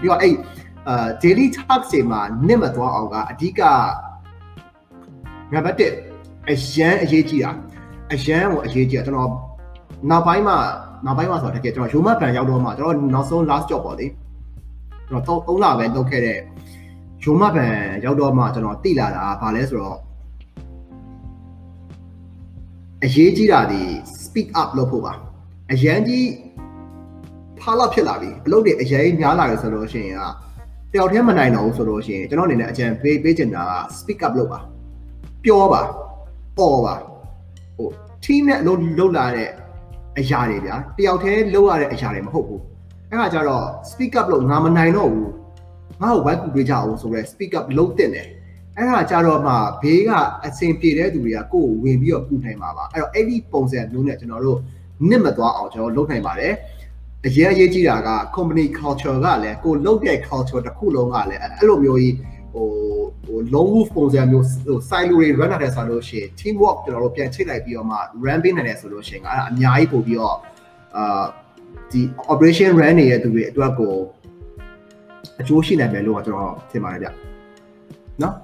ပြီးတော့အဲ့အာ daily task တွေမှာနစ်မသွားအောင်ကအဓိကနံပါတ်1အရန်အရေးကြီးတာအရန်ကိုအရေးကြီးတာကျွန်တော်နောက်ပိုင်းမှာနောက်ပိုင်းမှာဆိုတော့တကယ်ကျွန်တော်ရိုမတ်ပန်ရောက်တော့မှကျွန်တော်နောက်ဆုံး last job ပေါ့လေကျွန်တော်3လပဲလုပ်ခဲ့တဲ့ရိုမတ်ပန်ရောက်တော့မှကျွန်တော်တိလာတာဗာလဲဆိုတော့အရေးကြီးတာဒီ speak up လုပ်ဖို့ပါအရန်ကြီး ဖားလောက်ဖြစ်လာပြီအလုပ်တွေအရင်များလာတယ်ဆိုလို့ရှိရင်ကတယောက်တည်းမနိုင်တော့ဘူးဆိုလို့ရှိရင်ကျွန်တော်အနေနဲ့အကြံပေးပေးချင်တာက speak up လုပ်ပါပြောပါអော်ပါဟို team နဲ့အလုပ်လုပ်လာတဲ့အရာတွေဗျာတယောက်တည်းလုပ်ရတဲ့အရာတွေမဟုတ်ဘူးအဲ့ဒါကြတော့ speak up လို့ငါမနိုင်တော့ဘူးငါ့ကိုဝိုက်ကူပေးကြအောင်ဆိုတော့ speak up လုပ်တင်တယ်အဲ့ဒါကြတော့မှဘေးကအဆင်ပြေတဲ့သူတွေကကိုယ်ကိုဝင်ပြီးတော့ကူနိုင်မှာပါအဲ့တော့အဲ့ဒီပုံစံမျိုးနဲ့ကျွန်တော်တို့နစ်မသွားအောင်ကျွန်တော်လုပ်နိုင်ပါတယ် အရေးအရေးကြီးတာက company culture ကလည်းကိုလုပ်တဲ့ culture တစ်ခုလုံးကလည်းအဲ့လိုမျိုးကြီးဟိုဟို long move ပုံစံမျိုးဟို silo တွေ run ရတယ်ဆိုလို့ရှိရင် team work ကျွန်တော်တို့ပြန်ချိတ်လိုက်ပြီးတော့မှ run ပေးနိုင်တယ်ဆိုလို့ရှိရင်အဲ့ဒါအများကြီးပို့ပြီးတော့အာဒီ operation run နေတဲ့သူတွေအတွက်ကိုအကျိုးရှိနိုင်မယ်လို့ကျွန်တော်ထင်ပါတယ်ဗျနော်